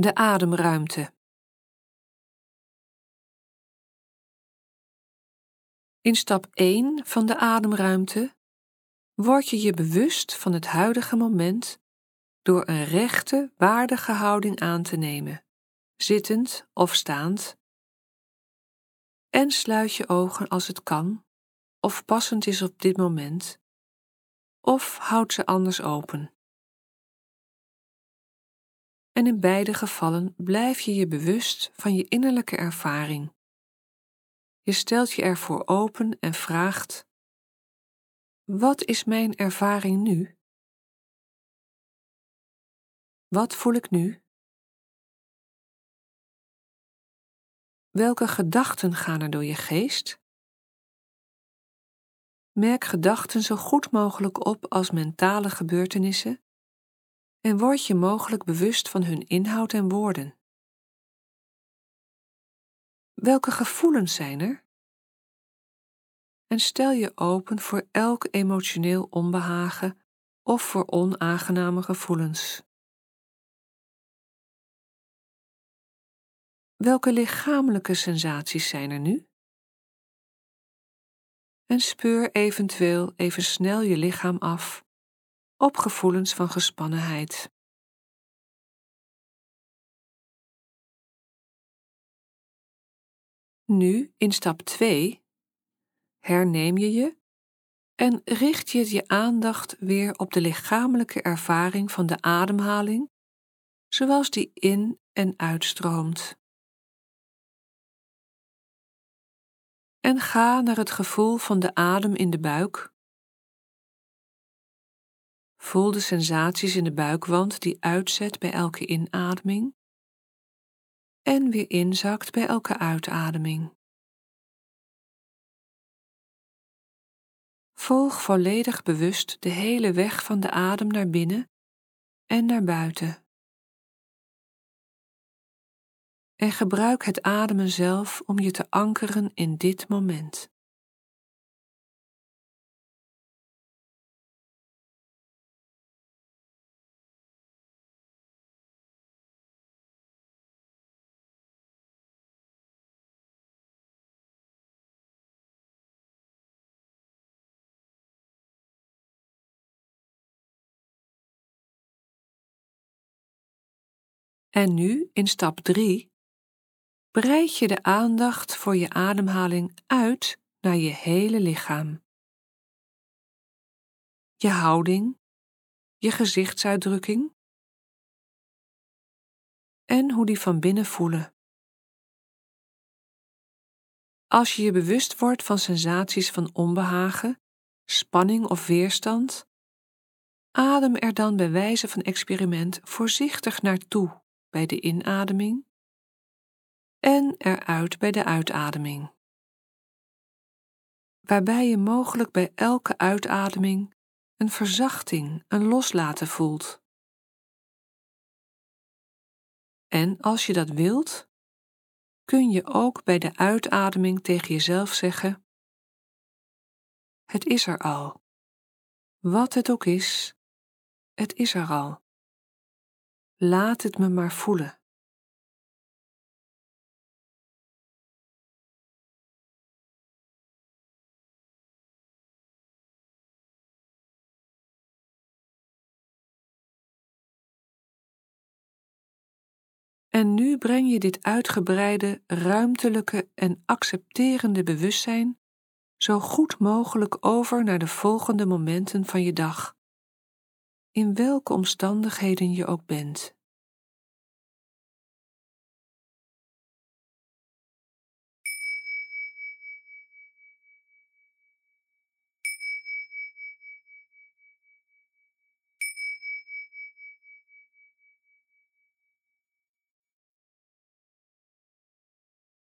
De ademruimte. In stap 1 van de ademruimte word je je bewust van het huidige moment door een rechte, waardige houding aan te nemen, zittend of staand. En sluit je ogen als het kan of passend is op dit moment, of houd ze anders open. En in beide gevallen blijf je je bewust van je innerlijke ervaring. Je stelt je ervoor open en vraagt: Wat is mijn ervaring nu? Wat voel ik nu? Welke gedachten gaan er door je geest? Merk gedachten zo goed mogelijk op als mentale gebeurtenissen en word je mogelijk bewust van hun inhoud en woorden. Welke gevoelens zijn er? En stel je open voor elk emotioneel onbehagen of voor onaangename gevoelens. Welke lichamelijke sensaties zijn er nu? En speur eventueel even snel je lichaam af op gevoelens van gespannenheid. Nu, in stap 2, herneem je je en richt je je aandacht weer op de lichamelijke ervaring van de ademhaling, zoals die in en uitstroomt. En ga naar het gevoel van de adem in de buik. Voel de sensaties in de buikwand die uitzet bij elke inademing en weer inzakt bij elke uitademing. Volg volledig bewust de hele weg van de adem naar binnen en naar buiten. En gebruik het ademen zelf om je te ankeren in dit moment. En nu, in stap 3, breid je de aandacht voor je ademhaling uit naar je hele lichaam. Je houding, je gezichtsuitdrukking en hoe die van binnen voelen. Als je je bewust wordt van sensaties van onbehagen, spanning of weerstand, adem er dan bij wijze van experiment voorzichtig naartoe bij de inademing en eruit bij de uitademing. Waarbij je mogelijk bij elke uitademing een verzachting, een loslaten voelt. En als je dat wilt, kun je ook bij de uitademing tegen jezelf zeggen: Het is er al. Wat het ook is, het is er al. Laat het me maar voelen. En nu breng je dit uitgebreide, ruimtelijke en accepterende bewustzijn zo goed mogelijk over naar de volgende momenten van je dag in welke omstandigheden je ook bent.